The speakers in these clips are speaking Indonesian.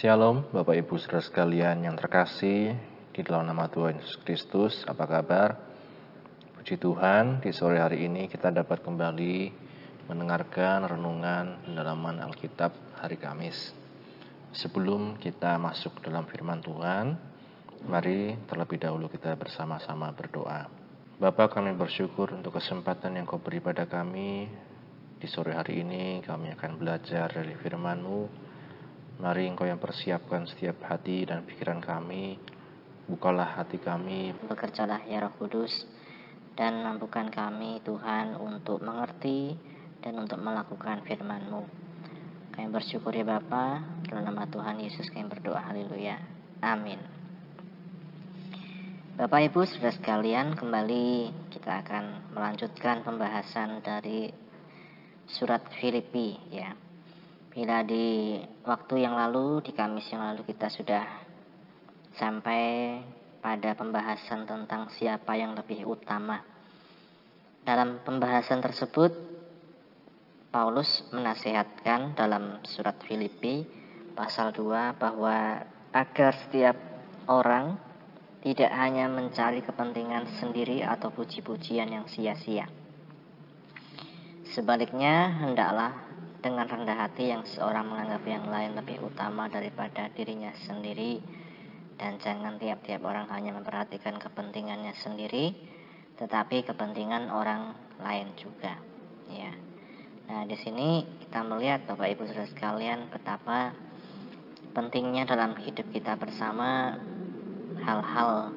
Shalom Bapak Ibu saudara sekalian yang terkasih di dalam nama Tuhan Yesus Kristus apa kabar? Puji Tuhan di sore hari ini kita dapat kembali mendengarkan renungan pendalaman Alkitab hari Kamis. Sebelum kita masuk dalam firman Tuhan Mari terlebih dahulu kita bersama-sama berdoa. Bapak kami bersyukur untuk kesempatan yang kau beri pada kami. Di sore hari ini kami akan belajar dari firman-Mu Mari Engkau yang persiapkan setiap hati dan pikiran kami. Bukalah hati kami. Bekerjalah ya Roh Kudus dan mampukan kami Tuhan untuk mengerti dan untuk melakukan firman-Mu. Kami bersyukur ya Bapa, dalam nama Tuhan Yesus kami berdoa. Haleluya. Amin. Bapak Ibu sudah sekalian, kembali kita akan melanjutkan pembahasan dari surat Filipi ya. Bila di waktu yang lalu, di Kamis yang lalu kita sudah sampai pada pembahasan tentang siapa yang lebih utama. Dalam pembahasan tersebut, Paulus menasihatkan dalam surat Filipi pasal 2 bahwa agar setiap orang tidak hanya mencari kepentingan sendiri atau puji-pujian yang sia-sia. Sebaliknya, hendaklah dengan rendah hati yang seorang menganggap yang lain lebih utama daripada dirinya sendiri. Dan jangan tiap-tiap orang hanya memperhatikan kepentingannya sendiri tetapi kepentingan orang lain juga. Ya. Nah di sini kita melihat Bapak Ibu Saudara sekalian betapa pentingnya dalam hidup kita bersama hal-hal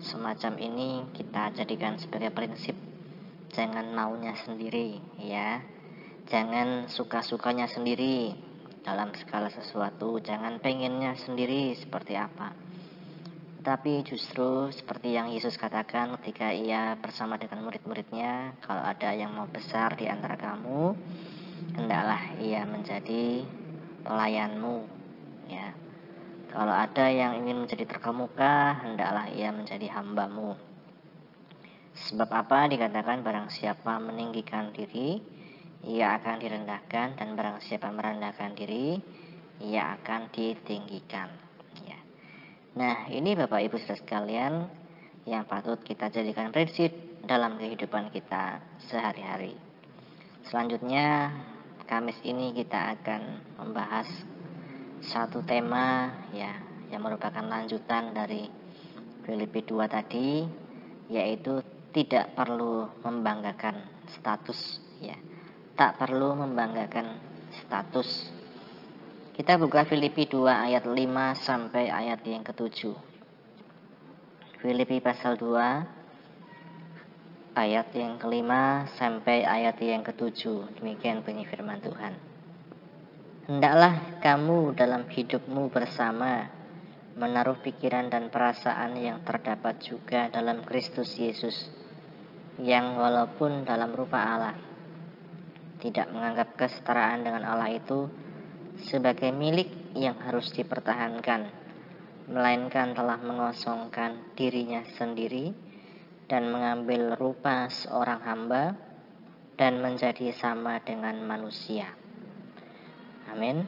semacam ini kita jadikan sebagai prinsip jangan maunya sendiri ya Jangan suka-sukanya sendiri dalam segala sesuatu. Jangan pengennya sendiri seperti apa. Tapi justru seperti yang Yesus katakan ketika ia bersama dengan murid-muridnya, kalau ada yang mau besar di antara kamu, hendaklah ia menjadi pelayanmu. Ya. Kalau ada yang ingin menjadi terkemuka, hendaklah ia menjadi hambamu. Sebab apa dikatakan barang siapa meninggikan diri, ia akan direndahkan dan barang siapa merendahkan diri ia akan ditinggikan. Ya. nah ini Bapak Ibu saudara sekalian yang patut kita jadikan prinsip dalam kehidupan kita sehari-hari. Selanjutnya Kamis ini kita akan membahas satu tema ya yang merupakan lanjutan dari Filipi 2 tadi yaitu tidak perlu membanggakan status ya tak perlu membanggakan status. Kita buka Filipi 2 ayat 5 sampai ayat yang ketujuh. Filipi pasal 2 ayat yang kelima sampai ayat yang ketujuh. Demikian bunyi firman Tuhan. Hendaklah kamu dalam hidupmu bersama menaruh pikiran dan perasaan yang terdapat juga dalam Kristus Yesus yang walaupun dalam rupa Allah tidak menganggap kesetaraan dengan Allah itu sebagai milik yang harus dipertahankan, melainkan telah mengosongkan dirinya sendiri dan mengambil rupa seorang hamba dan menjadi sama dengan manusia. Amin.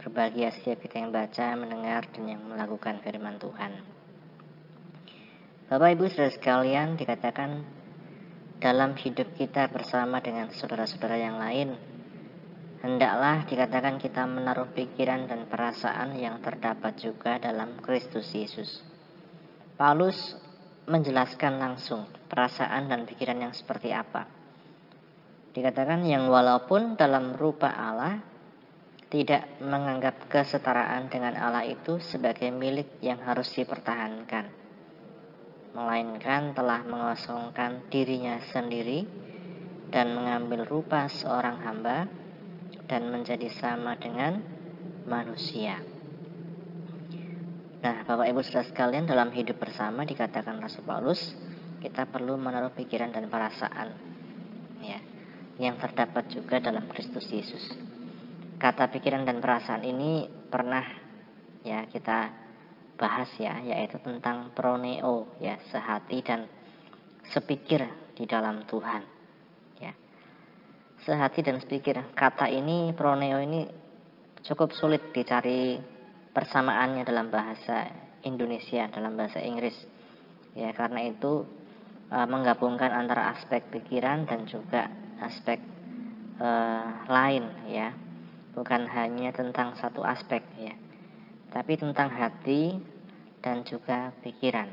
Berbahagia setiap kita yang baca, mendengar, dan yang melakukan firman Tuhan. Bapak Ibu saudara sekalian dikatakan dalam hidup kita bersama dengan saudara-saudara yang lain. Hendaklah dikatakan kita menaruh pikiran dan perasaan yang terdapat juga dalam Kristus Yesus. Paulus menjelaskan langsung perasaan dan pikiran yang seperti apa. Dikatakan yang walaupun dalam rupa Allah tidak menganggap kesetaraan dengan Allah itu sebagai milik yang harus dipertahankan melainkan telah mengosongkan dirinya sendiri dan mengambil rupa seorang hamba dan menjadi sama dengan manusia. Nah, Bapak Ibu Saudara sekalian, dalam hidup bersama dikatakan Rasul Paulus, kita perlu menaruh pikiran dan perasaan ya, yang terdapat juga dalam Kristus Yesus. Kata pikiran dan perasaan ini pernah ya kita bahas ya yaitu tentang proneo ya sehati dan sepikir di dalam Tuhan ya. Sehati dan sepikir kata ini proneo ini cukup sulit dicari persamaannya dalam bahasa Indonesia dalam bahasa Inggris ya karena itu e, menggabungkan antara aspek pikiran dan juga aspek e, lain ya. Bukan hanya tentang satu aspek ya tapi tentang hati dan juga pikiran.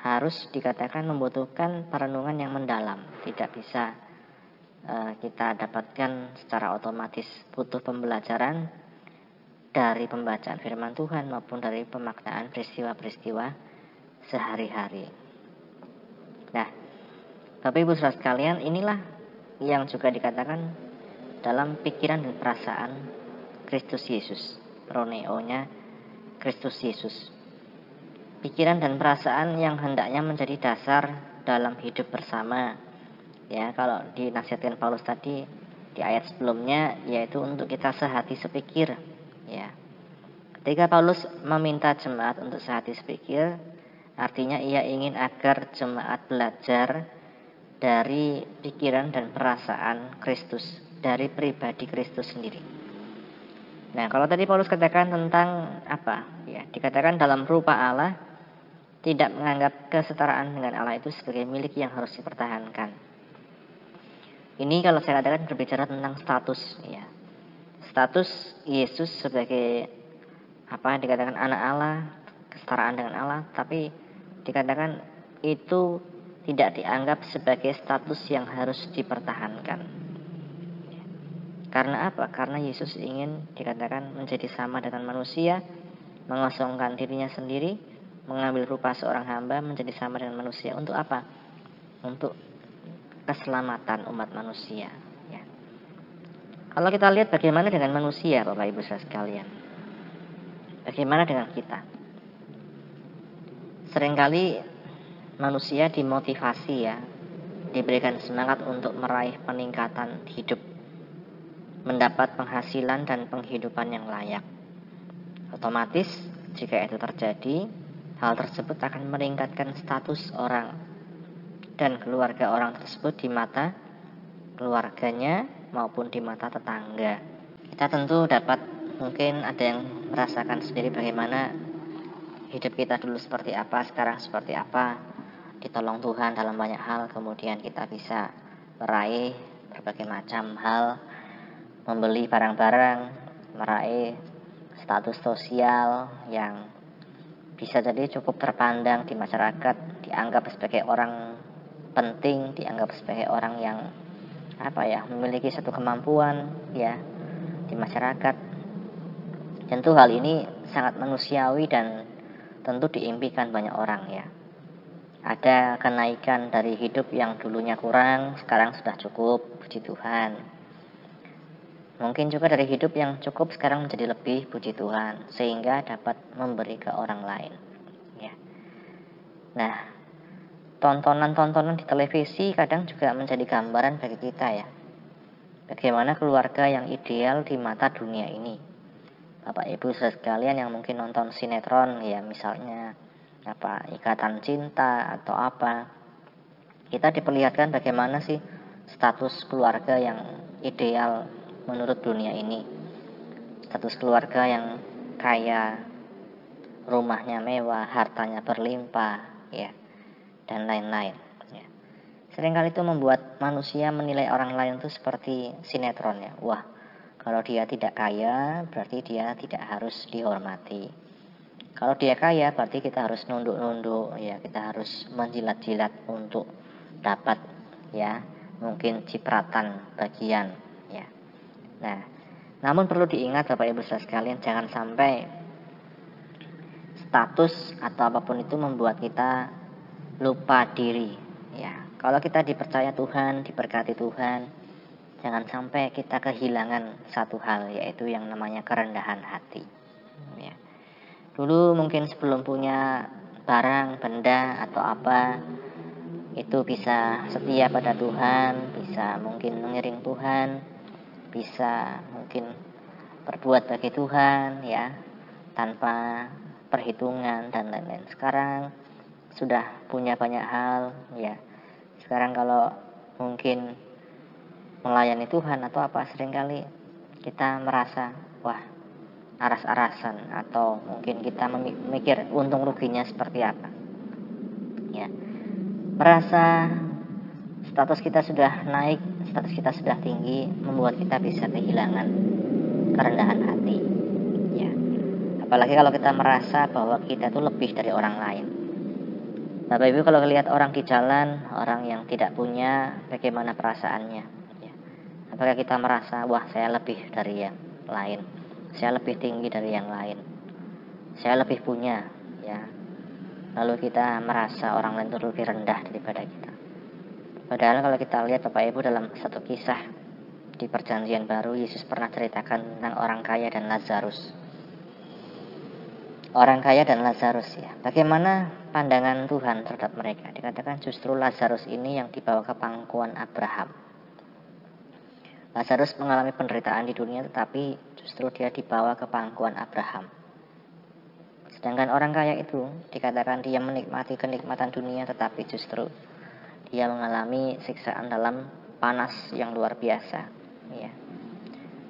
Harus dikatakan membutuhkan perenungan yang mendalam. Tidak bisa e, kita dapatkan secara otomatis butuh pembelajaran dari pembacaan firman Tuhan maupun dari pemaknaan peristiwa-peristiwa sehari-hari. Nah, Bapak Ibu Saudara sekalian, inilah yang juga dikatakan dalam pikiran dan perasaan Kristus Yesus, proneonya Kristus Yesus. Pikiran dan perasaan yang hendaknya menjadi dasar dalam hidup bersama. Ya, kalau dinasihatkan Paulus tadi di ayat sebelumnya yaitu untuk kita sehati sepikir Ya. Ketika Paulus meminta jemaat untuk sehati sepikir, artinya ia ingin agar jemaat belajar dari pikiran dan perasaan Kristus, dari pribadi Kristus sendiri. Nah, kalau tadi Paulus katakan tentang apa? Ya, dikatakan dalam rupa Allah tidak menganggap kesetaraan dengan Allah itu sebagai milik yang harus dipertahankan. Ini kalau saya katakan berbicara tentang status, ya status Yesus sebagai apa dikatakan anak Allah, kesetaraan dengan Allah, tapi dikatakan itu tidak dianggap sebagai status yang harus dipertahankan. Karena apa? Karena Yesus ingin dikatakan menjadi sama dengan manusia, mengosongkan dirinya sendiri, mengambil rupa seorang hamba menjadi sama dengan manusia. Untuk apa? Untuk keselamatan umat manusia. Kalau kita lihat bagaimana dengan manusia Bapak Ibu saudara sekalian. Bagaimana dengan kita? Seringkali manusia dimotivasi ya, diberikan semangat untuk meraih peningkatan hidup, mendapat penghasilan dan penghidupan yang layak. Otomatis jika itu terjadi, hal tersebut akan meningkatkan status orang dan keluarga orang tersebut di mata keluarganya maupun di mata tetangga. Kita tentu dapat mungkin ada yang merasakan sendiri bagaimana hidup kita dulu seperti apa, sekarang seperti apa, ditolong Tuhan dalam banyak hal, kemudian kita bisa meraih berbagai macam hal, membeli barang-barang, meraih status sosial yang bisa jadi cukup terpandang di masyarakat, dianggap sebagai orang penting, dianggap sebagai orang yang apa ya memiliki satu kemampuan ya di masyarakat. Tentu hal ini sangat manusiawi dan tentu diimpikan banyak orang ya. Ada kenaikan dari hidup yang dulunya kurang sekarang sudah cukup puji Tuhan mungkin juga dari hidup yang cukup sekarang menjadi lebih puji Tuhan sehingga dapat memberi ke orang lain ya nah tontonan-tontonan di televisi kadang juga menjadi gambaran bagi kita ya. Bagaimana keluarga yang ideal di mata dunia ini. Bapak Ibu sekalian yang mungkin nonton sinetron ya misalnya apa ikatan cinta atau apa. Kita diperlihatkan bagaimana sih status keluarga yang ideal menurut dunia ini. Status keluarga yang kaya, rumahnya mewah, hartanya berlimpah, ya dan lain-lain. Ya. Seringkali itu membuat manusia menilai orang lain itu seperti sinetron ya. Wah, kalau dia tidak kaya berarti dia tidak harus dihormati. Kalau dia kaya berarti kita harus nunduk-nunduk ya, kita harus menjilat-jilat untuk dapat ya mungkin cipratan bagian. Nah, namun perlu diingat Bapak Ibu sekalian jangan sampai status atau apa pun itu membuat kita lupa diri. Ya kalau kita dipercaya Tuhan diberkati Tuhan jangan sampai kita kehilangan satu hal yaitu yang namanya kerendahan hati. Ya. Dulu mungkin sebelum punya barang benda atau apa itu bisa setia pada Tuhan bisa mungkin mengiring Tuhan bisa mungkin berbuat bagi Tuhan ya tanpa perhitungan dan lain-lain sekarang sudah punya banyak hal ya sekarang kalau mungkin melayani Tuhan atau apa sering kali kita merasa wah aras-arasan atau mungkin kita memikir untung ruginya seperti apa. Ya. Merasa status kita sudah naik, status kita sudah tinggi, membuat kita bisa kehilangan kerendahan hati. Ya. Apalagi kalau kita merasa bahwa kita itu lebih dari orang lain. Bapak Ibu kalau lihat orang di jalan, orang yang tidak punya, bagaimana perasaannya? Ya. Apakah kita merasa, wah saya lebih dari yang lain? saya lebih tinggi dari yang lain saya lebih punya ya lalu kita merasa orang lain itu lebih rendah daripada kita padahal kalau kita lihat Bapak Ibu dalam satu kisah di perjanjian baru Yesus pernah ceritakan tentang orang kaya dan Lazarus. Orang kaya dan Lazarus ya. Bagaimana pandangan Tuhan terhadap mereka? Dikatakan justru Lazarus ini yang dibawa ke pangkuan Abraham. Lazarus mengalami penderitaan di dunia tetapi justru dia dibawa ke pangkuan Abraham. Sedangkan orang kaya itu dikatakan dia menikmati kenikmatan dunia tetapi justru dia mengalami siksaan dalam panas yang luar biasa. Ya.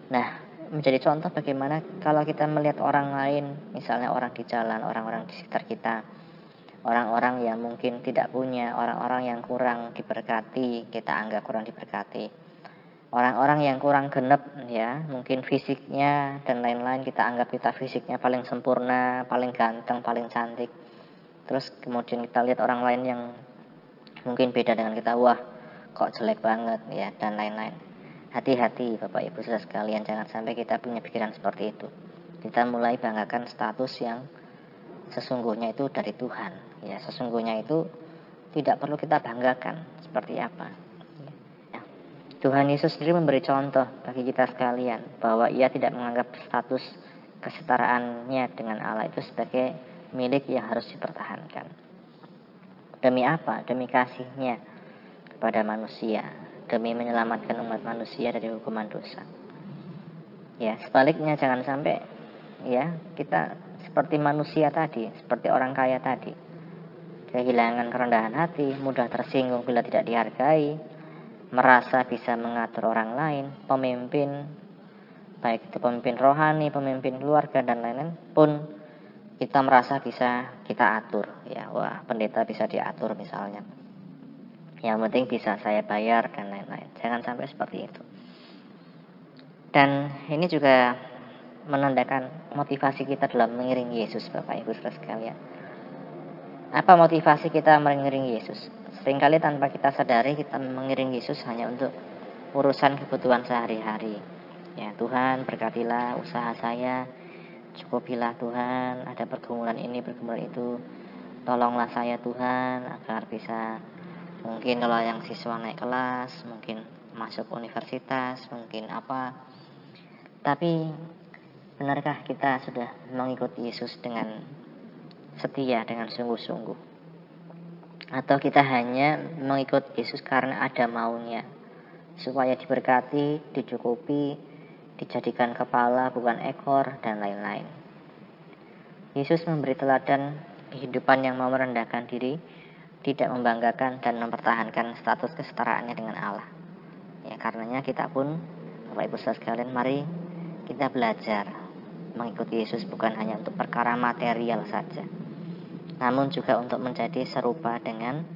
Nah, menjadi contoh bagaimana kalau kita melihat orang lain, misalnya orang di jalan, orang-orang di sekitar kita, orang-orang yang mungkin tidak punya, orang-orang yang kurang diberkati, kita anggap kurang diberkati orang-orang yang kurang genep ya mungkin fisiknya dan lain-lain kita anggap kita fisiknya paling sempurna paling ganteng paling cantik terus kemudian kita lihat orang lain yang mungkin beda dengan kita wah kok jelek banget ya dan lain-lain. Hati-hati bapak ibu saudara sekalian jangan sampai kita punya pikiran seperti itu. Kita mulai banggakan status yang sesungguhnya itu dari Tuhan ya. Sesungguhnya itu tidak perlu kita banggakan seperti apa Tuhan Yesus sendiri memberi contoh bagi kita sekalian bahwa ia tidak menganggap status kesetaraannya dengan Allah itu sebagai milik yang harus dipertahankan. Demi apa? Demi kasihnya kepada manusia, demi menyelamatkan umat manusia dari hukuman dosa. Ya, sebaliknya jangan sampai ya kita seperti manusia tadi, seperti orang kaya tadi. Kehilangan kerendahan hati, mudah tersinggung bila tidak dihargai, merasa bisa mengatur orang lain, pemimpin, baik itu pemimpin rohani, pemimpin keluarga dan lain-lain pun kita merasa bisa kita atur ya. Wah pendeta bisa diatur misalnya. Yang penting bisa saya bayar dan lain-lain. Jangan sampai seperti itu. Dan ini juga menandakan motivasi kita dalam mengiringi Yesus Bapak Ibu saudara sekalian. Apa motivasi kita mengiringi Yesus? Seringkali tanpa kita sadari kita mengiring Yesus hanya untuk urusan kebutuhan sehari-hari. Ya Tuhan berkatilah usaha saya, cukupilah Tuhan, ada pergumulan ini, pergumulan itu. Tolonglah saya Tuhan agar bisa mungkin kalau yang siswa naik kelas, mungkin masuk universitas, mungkin apa. Tapi benarkah kita sudah mengikuti Yesus dengan setia, dengan sungguh-sungguh? atau kita hanya mengikut Yesus karena ada maunya supaya diberkati, dicukupi, dijadikan kepala bukan ekor dan lain-lain. Yesus memberi teladan kehidupan yang mau merendahkan diri, tidak membanggakan dan mempertahankan status kesetaraannya dengan Allah. Ya, karenanya kita pun Bapak Ibu saudara sekalian, mari kita belajar mengikuti Yesus bukan hanya untuk perkara material saja, namun juga untuk menjadi serupa dengan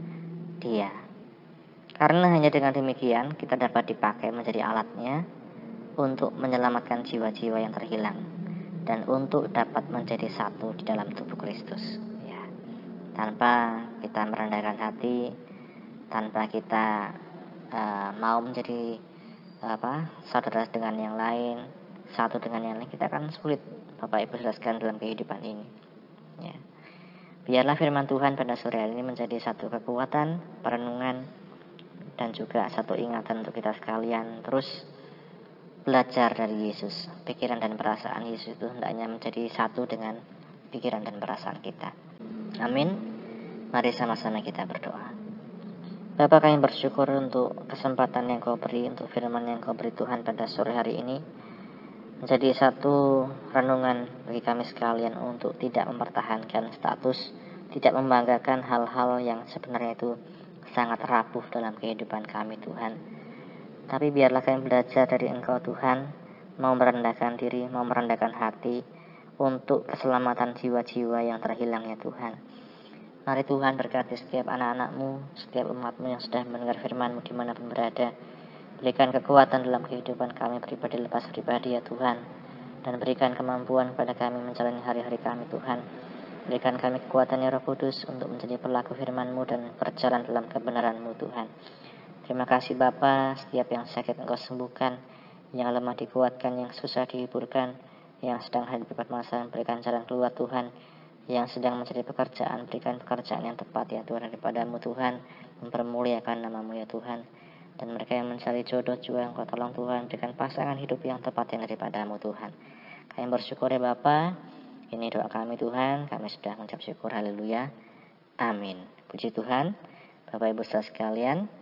Dia. Karena hanya dengan demikian kita dapat dipakai menjadi alatnya untuk menyelamatkan jiwa-jiwa yang terhilang dan untuk dapat menjadi satu di dalam tubuh Kristus. Ya. Tanpa kita merendahkan hati, tanpa kita uh, mau menjadi apa saudara dengan yang lain, satu dengan yang lain, kita akan sulit Bapak Ibu jelaskan dalam kehidupan ini. Ya. Biarlah firman Tuhan pada sore hari ini menjadi satu kekuatan, perenungan, dan juga satu ingatan untuk kita sekalian. Terus belajar dari Yesus. Pikiran dan perasaan Yesus itu hendaknya menjadi satu dengan pikiran dan perasaan kita. Amin. Mari sama-sama kita berdoa. Bapak kami bersyukur untuk kesempatan yang kau beri, untuk firman yang kau beri Tuhan pada sore hari ini menjadi satu renungan bagi kami sekalian untuk tidak mempertahankan status, tidak membanggakan hal-hal yang sebenarnya itu sangat rapuh dalam kehidupan kami Tuhan. Tapi biarlah kami belajar dari Engkau Tuhan, mau merendahkan diri, mau merendahkan hati, untuk keselamatan jiwa-jiwa yang terhilang ya Tuhan. Mari Tuhan berkati setiap anak-anakmu, setiap umatmu yang sudah mendengar firmanmu di mana pun berada. Berikan kekuatan dalam kehidupan kami pribadi lepas pribadi ya Tuhan. Dan berikan kemampuan kepada kami menjalani hari-hari kami Tuhan. Berikan kami kekuatan ya Roh Kudus untuk menjadi pelaku firmanmu dan berjalan dalam kebenaranmu Tuhan. Terima kasih Bapa, setiap yang sakit Engkau sembuhkan, yang lemah dikuatkan, yang susah dihiburkan, yang sedang hadapi permasalahan berikan jalan keluar Tuhan. Yang sedang mencari pekerjaan berikan pekerjaan yang tepat ya Tuhan daripadamu Tuhan. Mempermuliakan namamu ya Tuhan. Dan mereka yang mencari jodoh juga yang kau tolong Tuhan. Berikan pasangan hidup yang tepat yang daripadamu Tuhan. Kami bersyukur ya Bapa ini doa kami Tuhan. Kami sudah mengucap syukur. Haleluya. Amin. Puji Tuhan. Bapak Ibu saudara sekalian